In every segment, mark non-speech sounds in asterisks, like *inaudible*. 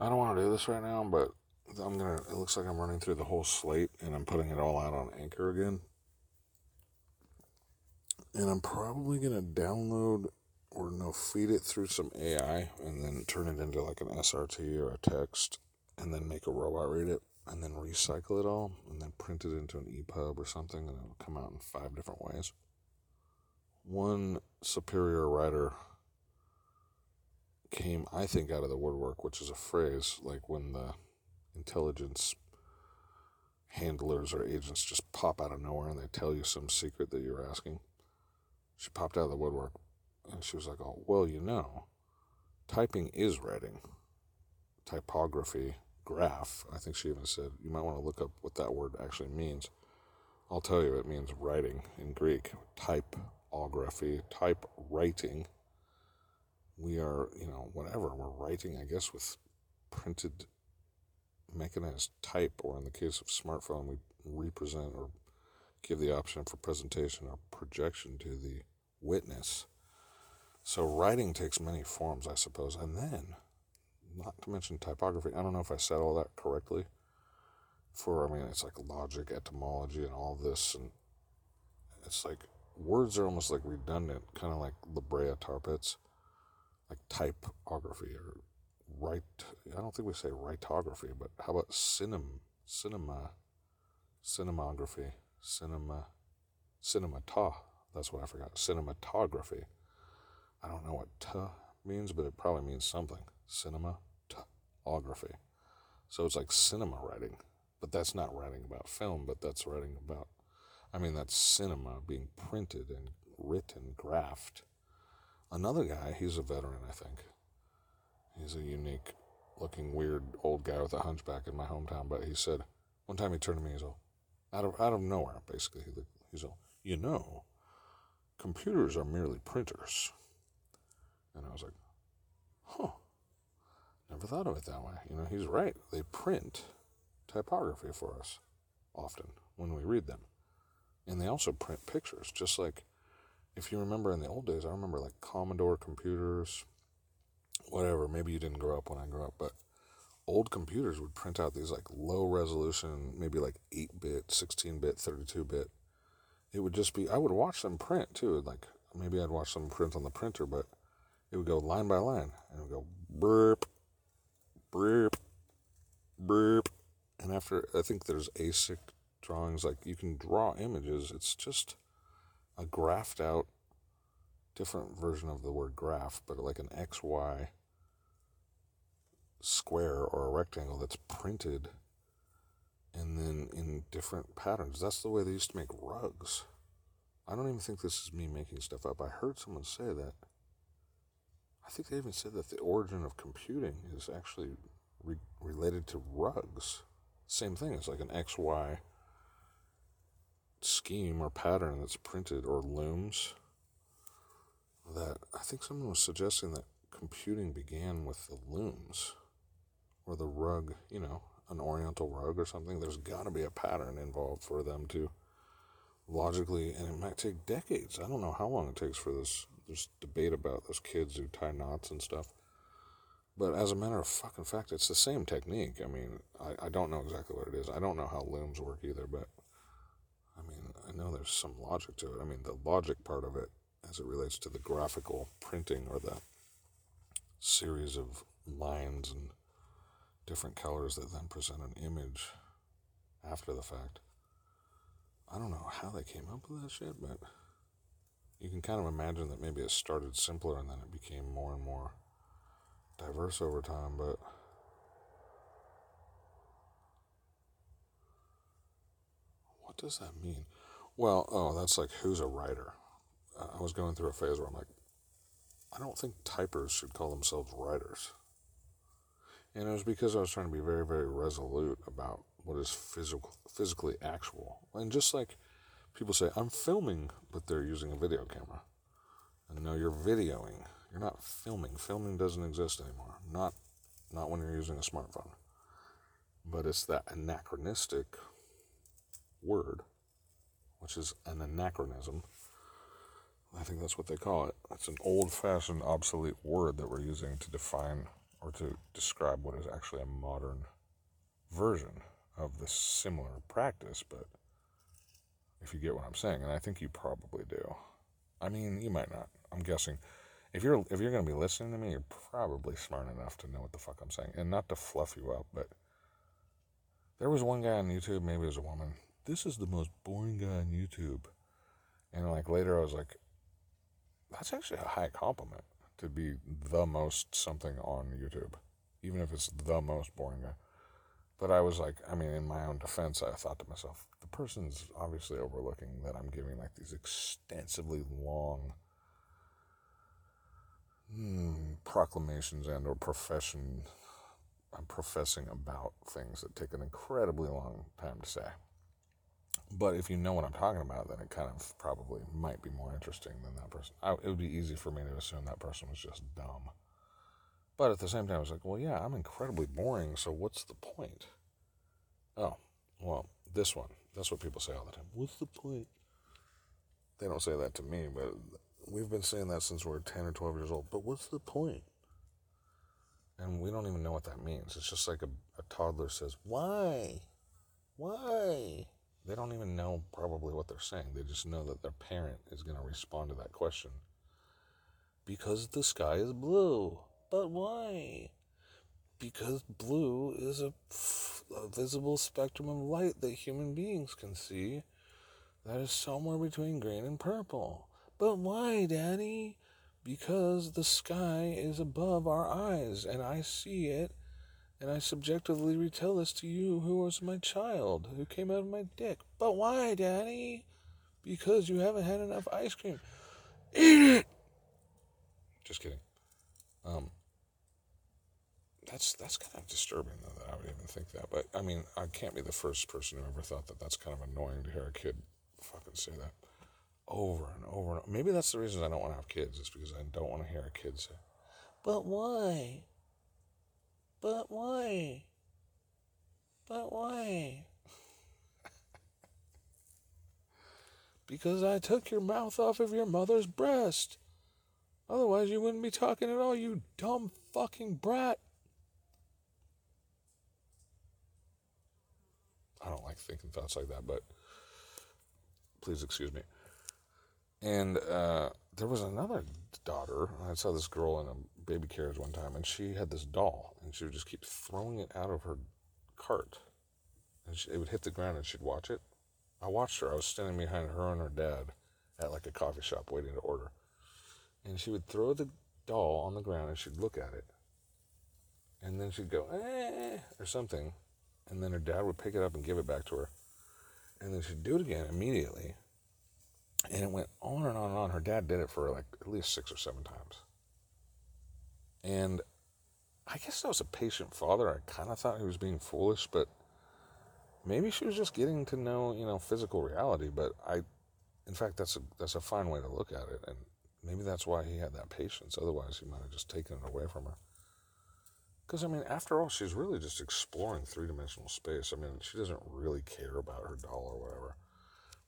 I don't want to do this right now, but I'm gonna. It looks like I'm running through the whole slate, and I'm putting it all out on Anchor again. And I'm probably gonna download or no feed it through some AI, and then turn it into like an SRT or a text, and then make a robot read it, and then recycle it all, and then print it into an EPUB or something, and it'll come out in five different ways. One superior writer came, I think, out of the woodwork, which is a phrase like when the intelligence handlers or agents just pop out of nowhere and they tell you some secret that you're asking. She popped out of the woodwork and she was like, Oh, well, you know, typing is writing. Typography, graph, I think she even said, you might want to look up what that word actually means. I'll tell you, it means writing in Greek. Typography, type writing are, you know, whatever, we're writing, I guess, with printed mechanized type, or in the case of smartphone, we represent or give the option for presentation or projection to the witness. So writing takes many forms, I suppose. And then, not to mention typography, I don't know if I said all that correctly. For, I mean, it's like logic, etymology, and all this. And it's like words are almost like redundant, kind of like La Brea tar pits like typography or right. I don't think we say writography, but how about cinema, cinema, cinematography, cinema, cinemata. That's what I forgot. Cinematography. I don't know what "t" means, but it probably means something. Cinematography. So it's like cinema writing, but that's not writing about film, but that's writing about. I mean, that's cinema being printed and written, graphed Another guy, he's a veteran, I think. He's a unique looking, weird old guy with a hunchback in my hometown, but he said, one time he turned to me, he's all, out of, out of nowhere, basically. He's all, you know, computers are merely printers. And I was like, huh, never thought of it that way. You know, he's right. They print typography for us often when we read them. And they also print pictures, just like if you remember in the old days, I remember like Commodore computers, whatever. Maybe you didn't grow up when I grew up, but old computers would print out these like low resolution, maybe like 8 bit, 16 bit, 32 bit. It would just be, I would watch them print too. Like maybe I'd watch them print on the printer, but it would go line by line and it would go burp, burp, burp. And after, I think there's ASCII drawings, like you can draw images. It's just a graphed out, different version of the word graph, but like an XY square or a rectangle that's printed and then in different patterns. That's the way they used to make rugs. I don't even think this is me making stuff up. I heard someone say that. I think they even said that the origin of computing is actually re- related to rugs. Same thing. It's like an XY scheme or pattern that's printed or looms that I think someone was suggesting that computing began with the looms or the rug, you know, an oriental rug or something. There's got to be a pattern involved for them to logically, and it might take decades. I don't know how long it takes for this. There's debate about those kids who tie knots and stuff. But as a matter of fucking fact, it's the same technique. I mean, I, I don't know exactly what it is. I don't know how looms work either, but I mean, I know there's some logic to it. I mean, the logic part of it, as it relates to the graphical printing or the series of lines and different colors that then present an image after the fact. I don't know how they came up with that shit, but you can kind of imagine that maybe it started simpler and then it became more and more diverse over time, but does that mean? Well, oh, that's like who's a writer. Uh, I was going through a phase where I'm like, I don't think typers should call themselves writers. And it was because I was trying to be very, very resolute about what is physical, physically actual. And just like people say, I'm filming, but they're using a video camera. And no, you're videoing. You're not filming. Filming doesn't exist anymore. Not, not when you're using a smartphone. But it's that anachronistic word which is an anachronism. I think that's what they call it. It's an old fashioned, obsolete word that we're using to define or to describe what is actually a modern version of this similar practice, but if you get what I'm saying, and I think you probably do. I mean, you might not. I'm guessing. If you're if you're going to be listening to me, you're probably smart enough to know what the fuck I'm saying, and not to fluff you up, but there was one guy on YouTube, maybe it was a woman. This is the most boring guy on YouTube, and like later I was like, that's actually a high compliment to be the most something on YouTube, even if it's the most boring guy. But I was like, I mean, in my own defense, I thought to myself, the person's obviously overlooking that I'm giving like these extensively long hmm, proclamations and or profession. I'm professing about things that take an incredibly long time to say. But if you know what I'm talking about, then it kind of probably might be more interesting than that person. I, it would be easy for me to assume that person was just dumb. But at the same time, I was like, well, yeah, I'm incredibly boring, so what's the point? Oh, well, this one. That's what people say all the time. What's the point? They don't say that to me, but we've been saying that since we are 10 or 12 years old. But what's the point? And we don't even know what that means. It's just like a, a toddler says, Why? Why? They don't even know probably what they're saying. They just know that their parent is going to respond to that question. Because the sky is blue. But why? Because blue is a, a visible spectrum of light that human beings can see that is somewhere between green and purple. But why, Daddy? Because the sky is above our eyes and I see it and I subjectively retell this to you, who was my child, who came out of my dick. But why, Daddy? Because you haven't had enough ice cream. Eat it! Just kidding. Um, that's that's kind of disturbing, though, that I would even think that. But, I mean, I can't be the first person who ever thought that that's kind of annoying to hear a kid fucking say that over and over and over. Maybe that's the reason I don't want to have kids, is because I don't want to hear a kid say, But why? But why? But why? *laughs* because I took your mouth off of your mother's breast. Otherwise, you wouldn't be talking at all, you dumb fucking brat. I don't like thinking thoughts like that, but please excuse me. And uh, there was another daughter. I saw this girl in a baby carriage one time, and she had this doll, and she would just keep throwing it out of her cart, and she, it would hit the ground, and she'd watch it. I watched her. I was standing behind her and her dad at like a coffee shop waiting to order, and she would throw the doll on the ground, and she'd look at it, and then she'd go eh or something, and then her dad would pick it up and give it back to her, and then she'd do it again immediately. And it went on and on and on. Her dad did it for like at least six or seven times. And I guess I was a patient father. I kind of thought he was being foolish, but maybe she was just getting to know, you know, physical reality. But I, in fact, that's a that's a fine way to look at it, and maybe that's why he had that patience. Otherwise, he might have just taken it away from her. Because I mean, after all, she's really just exploring three dimensional space. I mean, she doesn't really care about her doll or whatever.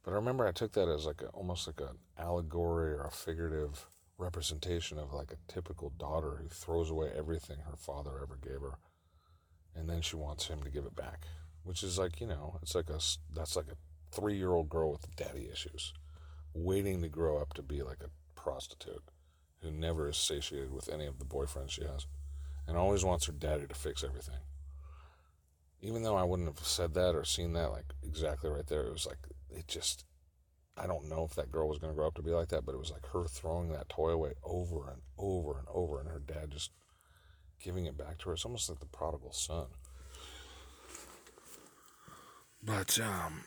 But I remember I took that as like a, almost like an allegory or a figurative representation of like a typical daughter who throws away everything her father ever gave her and then she wants him to give it back which is like you know it's like a that's like a three year old girl with daddy issues waiting to grow up to be like a prostitute who never is satiated with any of the boyfriends she has and always wants her daddy to fix everything. Even though i wouldn't have said that or seen that like exactly right there it was like it just I don't know if that girl was going to grow up to be like that, but it was like her throwing that toy away over and over and over, and her dad just giving it back to her. It's almost like the prodigal son. But, um,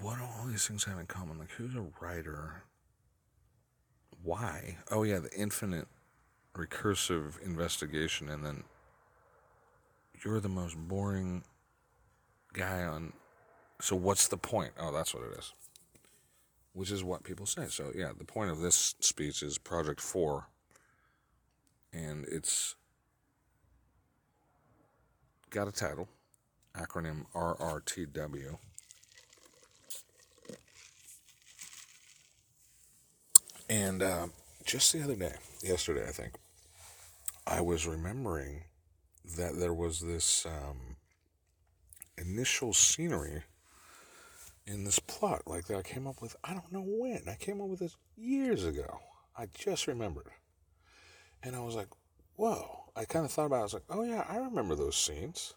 what do all these things have in common? Like, who's a writer? Why? Oh, yeah, the infinite recursive investigation, and then you're the most boring guy on. So what's the point? Oh, that's what it is. Which is what people say. So yeah, the point of this speech is Project Four, and it's got a title, acronym RRTW. And uh, just the other day, yesterday, I think, I was remembering that there was this um, initial scenery in this plot, like that I came up with. I don't know when. I came up with this years ago. I just remembered, and I was like, "Whoa!" I kind of thought about. it. I was like, "Oh yeah, I remember those scenes,"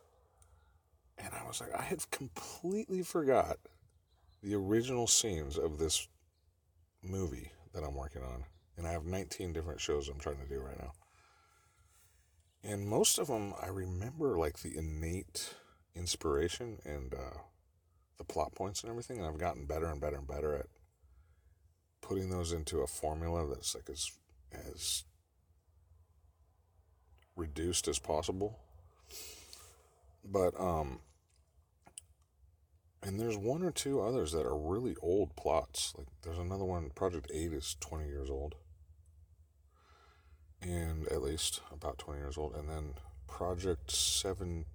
and I was like, I had completely forgot the original scenes of this movie that I'm working on, and I have 19 different shows I'm trying to do right now. And most of them, I remember like the innate inspiration and uh, the plot points and everything, and I've gotten better and better and better at putting those into a formula that's like as as reduced as possible. But um and there's one or two others that are really old plots. Like there's another one, Project 8 is 20 years old. And at least about 20 years old. And then Project 7,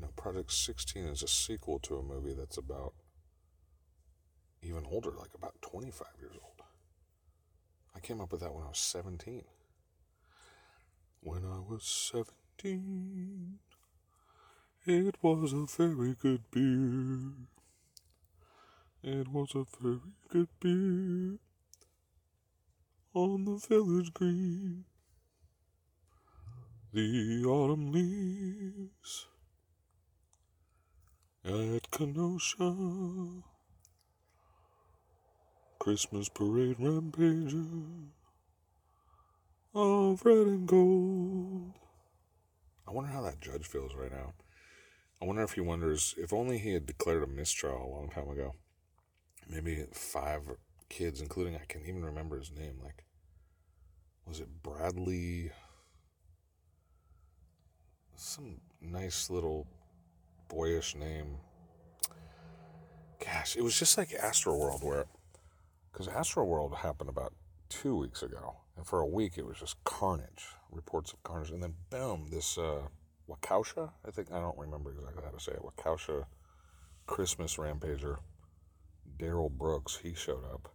no, Project 16 is a sequel to a movie that's about even older, like about 25 years old. I came up with that when I was 17. When I was 17, it was a very good beer. It was a very good beer on the village green. The autumn leaves at Kenosha. Christmas parade rampager of red and gold. I wonder how that judge feels right now. I wonder if he wonders if only he had declared a mistrial a long time ago maybe five kids, including I can't even remember his name. Like, was it Bradley? Some nice little boyish name. Gosh, it was just like Astroworld, where because Astroworld happened about two weeks ago, and for a week it was just carnage, reports of carnage, and then boom, this uh, Waukesha, I think I don't remember exactly how to say it, Waukesha Christmas Rampager Darrell Brooks, he showed up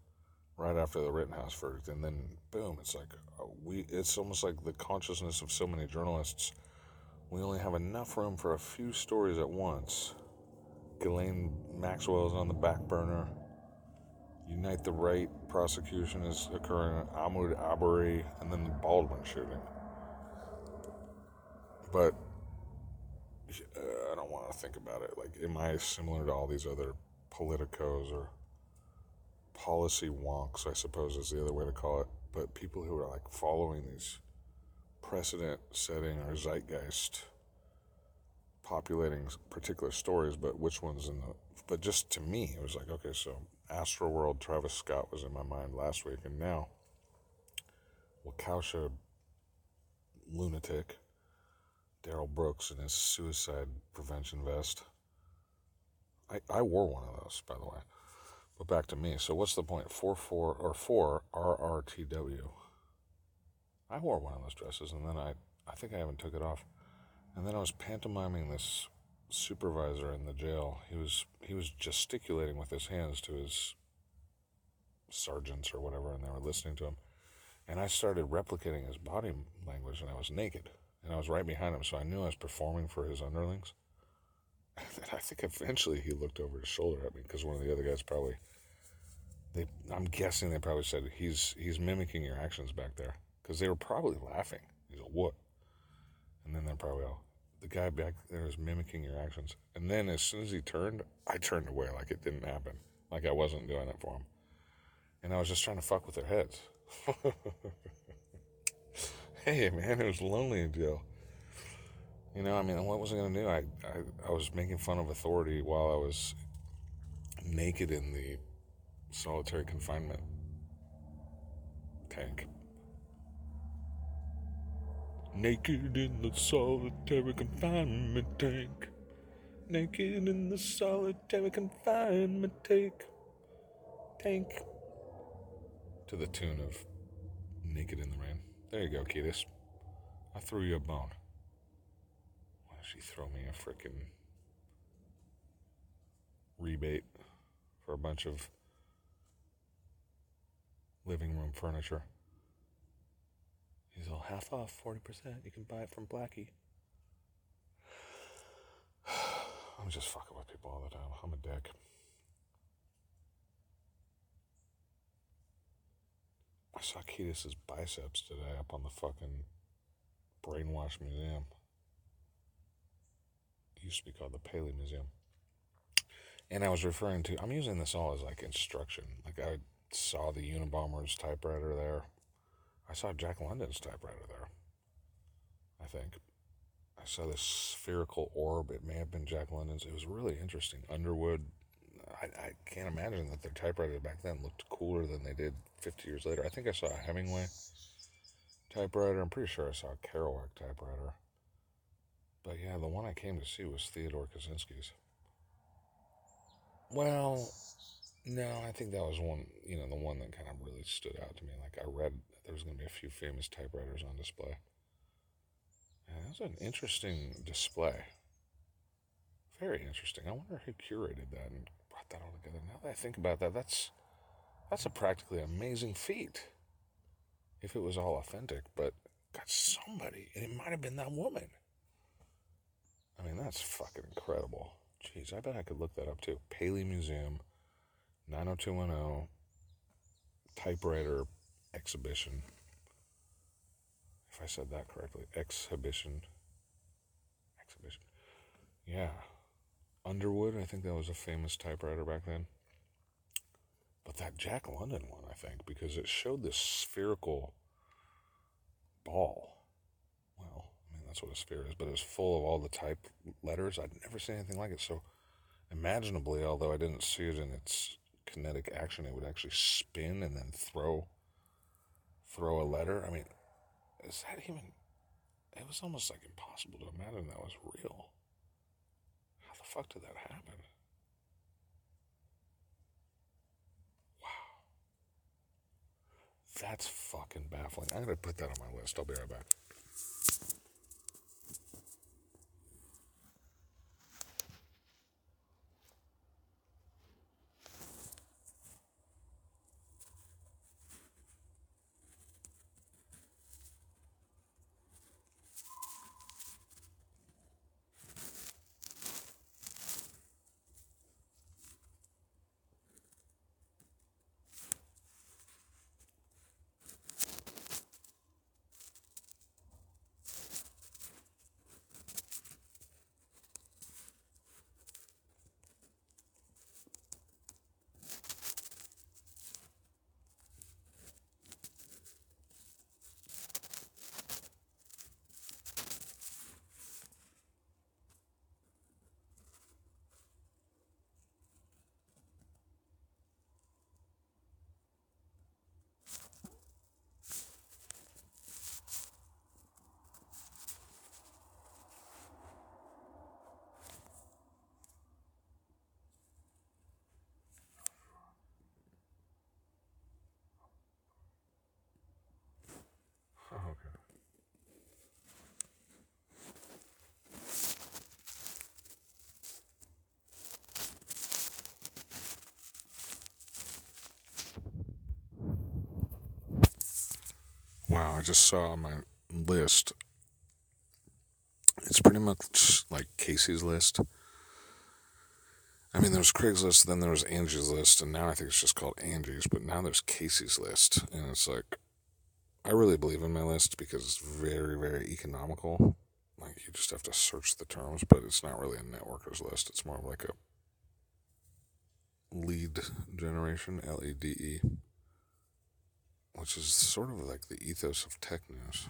right after the Rittenhouse verdict, and then boom, it's like we. It's almost like the consciousness of so many journalists. We only have enough room for a few stories at once. Ghislaine Maxwell is on the back burner. Unite the Right prosecution is occurring. Ahmaud Arbery, and then the Baldwin shooting. But uh, I don't want to think about it. Like, am I similar to all these other politicos or policy wonks, I suppose is the other way to call it, but people who are like following these precedent setting or zeitgeist populating particular stories, but which ones in the, but just to me, it was like, okay, so Astroworld, Travis Scott was in my mind last week, and now Waukesha lunatic, Darrell Brooks in his suicide prevention vest. I, I wore one of those, by the way. But back to me. So what's the point? Four four or four RRTW. I wore one of those dresses, and then I I think I haven't took it off. And then I was pantomiming this supervisor in the jail. He was he was gesticulating with his hands to his sergeants or whatever, and they were listening to him. And I started replicating his body language, and I was naked, and I was right behind him, so I knew I was performing for his underlings. *laughs* And I think eventually he looked over his shoulder at me because one of the other guys probably they I'm guessing they probably said he's he's mimicking your actions back there because they were probably laughing. He's like, "What?" And then they're probably all the guy back there is mimicking your actions. And then as soon as he turned, I turned away like it didn't happen, like I wasn't doing it for him, and I was just trying to fuck with their heads. *laughs* hey man, it was lonely jail. You know, I mean, what was I going to do? I, I, I was making fun of authority while I was naked in the solitary confinement tank. Naked in the solitary confinement tank. Naked in the solitary confinement tank. Tank. To the tune of Naked in the Rain. There you go, Kiedis. I threw you a bone Why did she throw me a freaking rebate for a bunch of living room furniture. He's all half off, 40%. You can buy it from Blackie. *sighs* I'm just fucking with people all the time. I'm a dick. I saw Kiedis's biceps today up on the fucking Brainwash Museum. It used to be called the Paley Museum. And I was referring to, I'm using this all as like instruction. Like I saw the Unabomber's typewriter there. I saw Jack London's typewriter there. I think. I saw this spherical orb. It may have been Jack London's. It was really interesting. Underwood. I, I can't imagine that their typewriters back then looked cooler than they did 50 years later. I think I saw a Hemingway typewriter. I'm pretty sure I saw a Kerouac typewriter. But yeah, the one I came to see was Theodore Kaczynski's. Well, no, I think that was one, you know, the one that kind of really stood out to me. Like I read there was going to be a few famous typewriters on display. That was an interesting display. Very interesting. I wonder who curated that and brought that all together. Now that I think about that, that's that's a practically amazing feat. If it was all authentic, but got somebody, and it might have been that woman. I mean, that's fucking incredible. Jeez, I bet I could look that up too. Paley Museum, 90210, typewriter exhibition. If I said that correctly, exhibition. Exhibition. Yeah. Underwood, I think that was a famous typewriter back then. But that Jack London one, I think, because it showed this spherical ball. Well, I mean, that's what a sphere is, but it was full of all the type letters. I'd never seen anything like it. So, imaginably, although I didn't see it in its kinetic action, it would actually spin and then throw throw a letter. I mean, is that even? It was almost like impossible to imagine that was real. How the fuck did that happen? Wow. That's fucking baffling. I'm going to put that on my list. I'll be right back. Wow, I just saw on my list. It's pretty much like Casey's list. I mean, there was Craigslist, then there was Angie's list, and now I think it's just called Angie's, but now there's Casey's list. And it's like, I really believe in my list because it's very, very economical. Like, you just have to search the terms, but it's not really a networker's list. It's more like a lead generation, L E D E which is sort of like the ethos of tech news.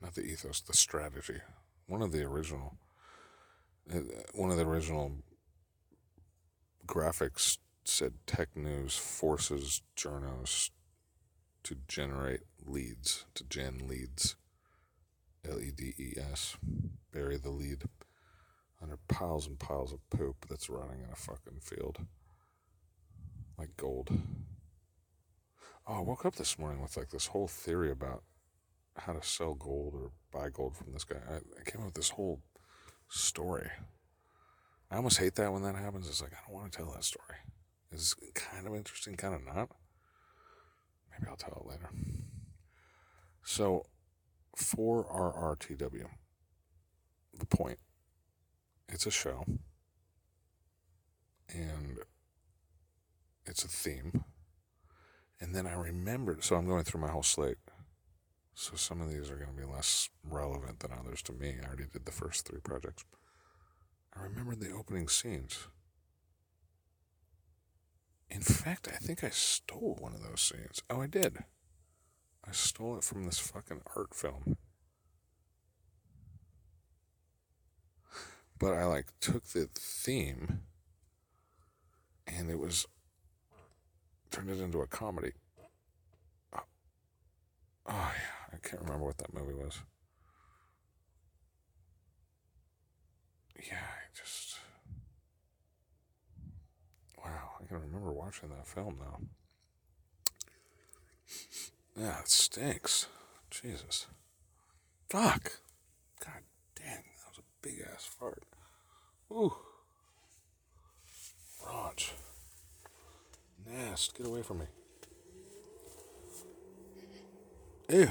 Not the ethos, the strategy. One of the original, uh, one of the original graphics said tech news forces journos to generate leads, to gen leads. L E D E S. Bury the lead under piles and piles of poop that's rotting in a fucking field. Like gold. Oh, I woke up this morning with like this whole theory about how to sell gold or buy gold from this guy. I, I came up with this whole story. I almost hate that when that happens. It's like, I don't want to tell that story. It's kind of interesting, kind of not. Maybe I'll tell it later. So, for our RTW, the point, it's a show, and it's a theme. And then I remembered, so I'm going through my whole slate. So some of these are going to be less relevant than others to me. I already did the first three projects. I remembered the opening scenes. In fact, I think I stole one of those scenes. Oh, I did. I stole it from this fucking art film. But I like took the theme and it was turned it into a comedy. Oh, oh yeah, I can't remember what that movie was. Yeah, I just wow, I can remember watching that film now. Yeah, it stinks. Jesus. Fuck. God dang, that was a big ass fart. Ooh. Raunch. Nast, get away from me. Ew.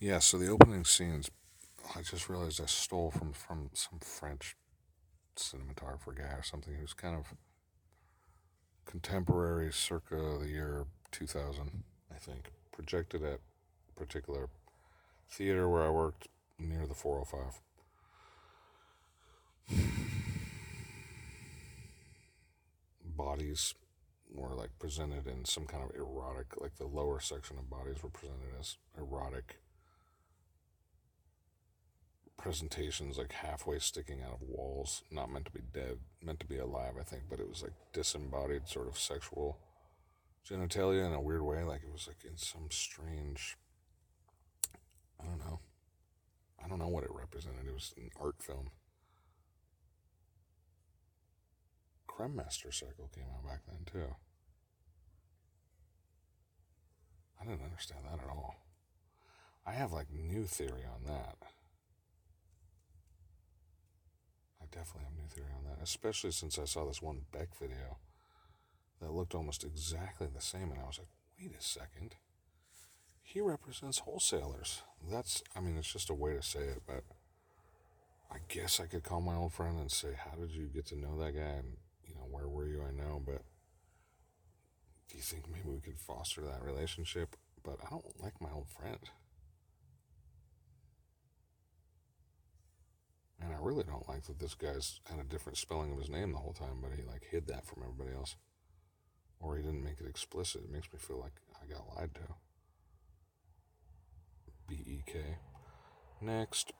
Yeah, so the opening scenes, I just realized I stole from, from some French cinematographer guy or something who's kind of contemporary circa the year 2000, I think. Projected at particular theater where I worked near the 405. *sighs* Bodies were like presented in some kind of erotic, like the lower section of bodies were presented as erotic presentations like halfway sticking out of walls, not meant to be dead, meant to be alive, I think, but it was like disembodied sort of sexual genitalia in a weird way, like it was like in some strange I don't know. I don't know what it represented. It was an art film. Cremaster Cycle came out back then too. I didn't understand that at all. I have like new theory on that. I definitely have a new theory on that, especially since I saw this one Beck video that looked almost exactly the same, and I was like, wait a second. He represents wholesalers. That's, I mean, it's just a way to say it, but I guess I could call my old friend and say, how did you get to know that guy? And, you know, where were you? I know, but do you think maybe we could foster that relationship? But I don't like my old friend. And I really don't like that this guy's had a different spelling of his name the whole time, but he like hid that from everybody else. Or he didn't make it explicit. It makes me feel like I got lied to. B E K. Next.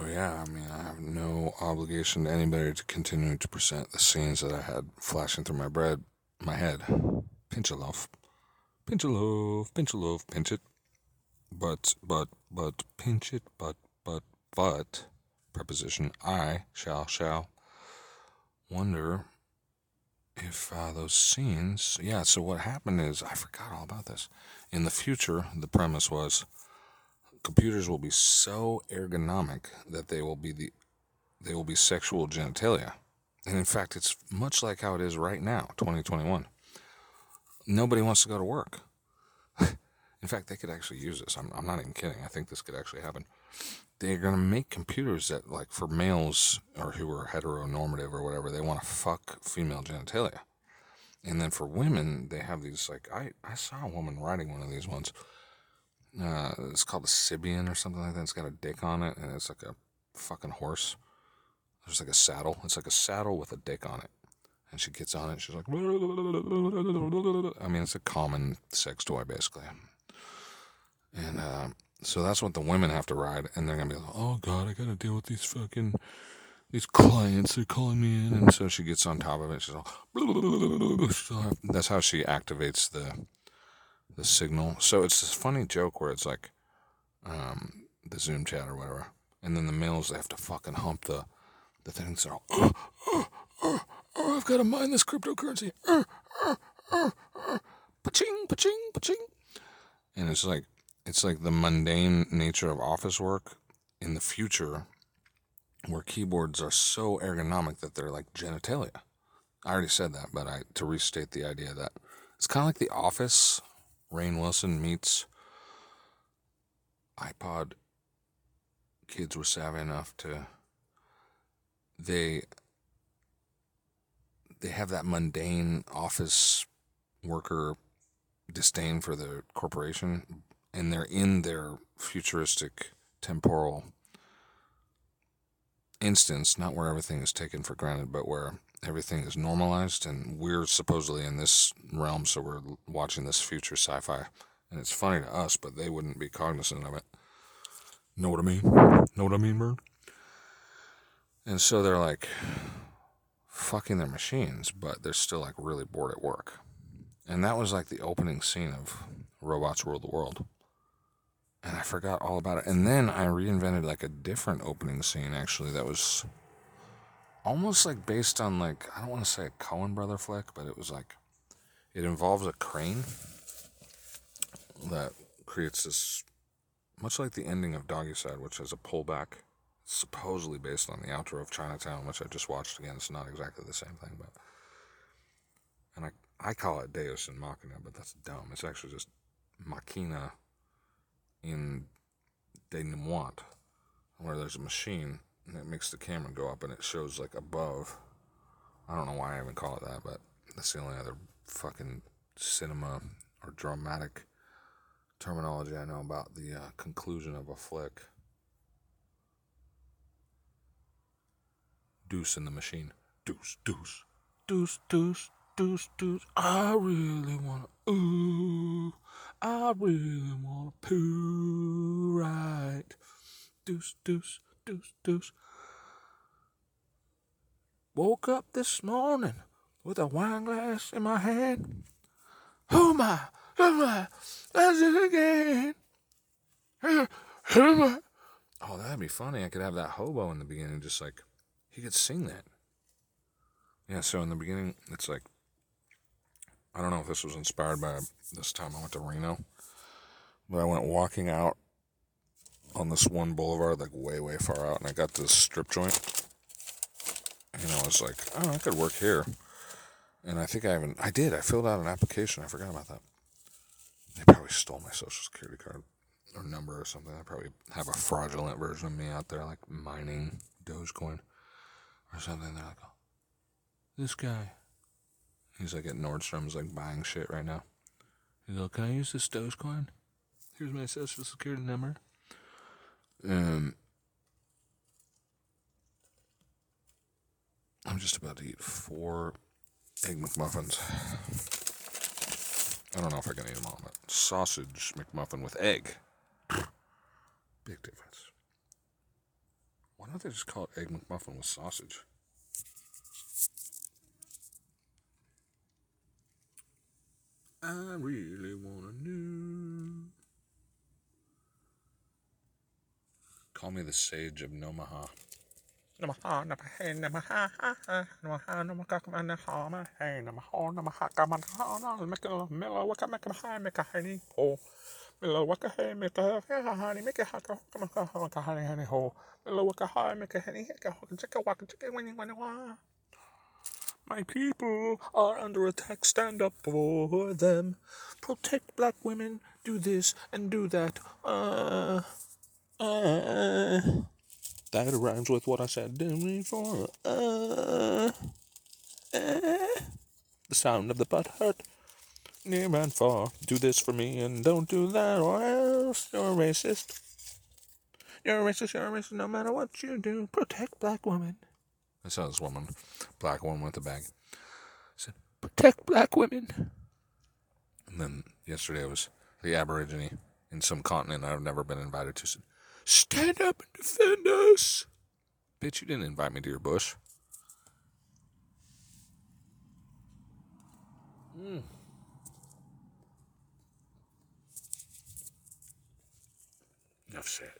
So yeah, I mean, I have no obligation to anybody to continue to present the scenes that I had flashing through my bread, my head. Pinch a loaf, pinch a loaf, pinch a loaf, pinch it. But, but, but, pinch it, but, but, but. Preposition I shall shall. Wonder if uh, those scenes. Yeah. So what happened is I forgot all about this. In the future, the premise was computers will be so ergonomic that they will be the they will be sexual genitalia. And in fact, it's much like how it is right now, 2021. Nobody wants to go to work. *laughs* in fact, they could actually use this. I'm, I'm not even kidding. I think this could actually happen. They're going to make computers that, like, for males or who are heteronormative or whatever, they want to fuck female genitalia. And then for women, they have these like I, I saw a woman riding one of these ones. Uh, it's called a Sybian or something like that. It's got a dick on it, and it's like a fucking horse. There's like a saddle. It's like a saddle with a dick on it. And she gets on it. She's like, I mean, it's a common sex toy, basically. And uh, so that's what the women have to ride. And they're going to be like, oh, God, I got to deal with these fucking, these clients. They're calling me in. And so she gets on top of it. *laughs* She's all, that's how she activates the, the signal. So it's this funny joke where it's like, um, the Zoom chat or whatever. And then the males, they have to fucking hump the, the things. They're all, uh, uh, uh, oh, I've got to mine this cryptocurrency. Uh, uh, uh, uh. Paching, paching, paching. And it's like, it's like the mundane nature of office work in the future where keyboards are so ergonomic that they're like genitalia. I already said that, but I to restate the idea that it's kind of like The Office. Rainn Wilson meets iPod. Kids were savvy enough to they they have that mundane office worker disdain for the corporation and they're in their futuristic temporal instance not where everything is taken for granted but where everything is normalized and we're supposedly in this realm so we're watching this future sci-fi and it's funny to us but they wouldn't be cognizant of it know what i mean know what i mean bird and so they're like fucking their machines, but they're still like really bored at work. And that was like the opening scene of Robots Rule the World. And I forgot all about it. And then I reinvented like a different opening scene actually that was almost like based on like I don't want to say a Coen brother flick, but it was like it involves a crane that creates this much like the ending of Doggy Side, which has a pullback supposedly based on the outro of Chinatown, which I just watched again. It's not exactly the same thing, but and I I call it Deus and Machina, but that's dumb. It's actually just Machina in denouement, where there's a machine and it makes the camera go up and it shows like above. I don't know why I even call it that, but that's the only other fucking cinema or dramatic terminology I know about the uh, conclusion of a flick. Deuce in the machine. Deuce, deuce, deuce, deuce, deuce, deuce. I really wanna, ooh, I really wanna poo right. Deuce, deuce, deuce, deuce. Woke up this morning with a wine glass in my hand. Who am I? Who am I? That's it again. Who am I? Oh, that'd be funny. I could have that hobo in the beginning, just like he could sing that. Yeah, so in the beginning, it's like, I don't know if this was inspired by this time I went to Reno, but I went walking out on this one boulevard, like way, way far out, and I got this strip joint. And I was like, oh, I could work here. And I think I even, I did, I filled out an application. I forgot about that. They probably stole my social security card or number or something. I probably have a fraudulent version of me out there, like mining Dogecoin or something. They're like, oh, this guy. He's like at Nordstrom's, like buying shit right now. He's like, can I use this Dogecoin? Here's my social security number. Um, I'm just about to eat four egg McMuffins. I don't know if I can eat them all, but sausage McMuffin with egg. Big difference. Why don't they just call it Egg McMuffin with sausage? I really wanna know. Call me the sage of Nomaha. My people are under attack, stand up for them. Protect black women, do this and do that. Uh, uh. That rhymes with what I said. For uh, uh. the sound of the butt hurt. Near and far, do this for me and don't do that, or else you're a racist. You're a racist, you're a racist, no matter what you do. Protect black women. I saw this woman, black woman with a bag. I said, Protect black women. And then yesterday was the Aborigine in some continent I've never been invited to said, Stand up and defend us. Bitch, you didn't invite me to your bush. Mm. Enough said.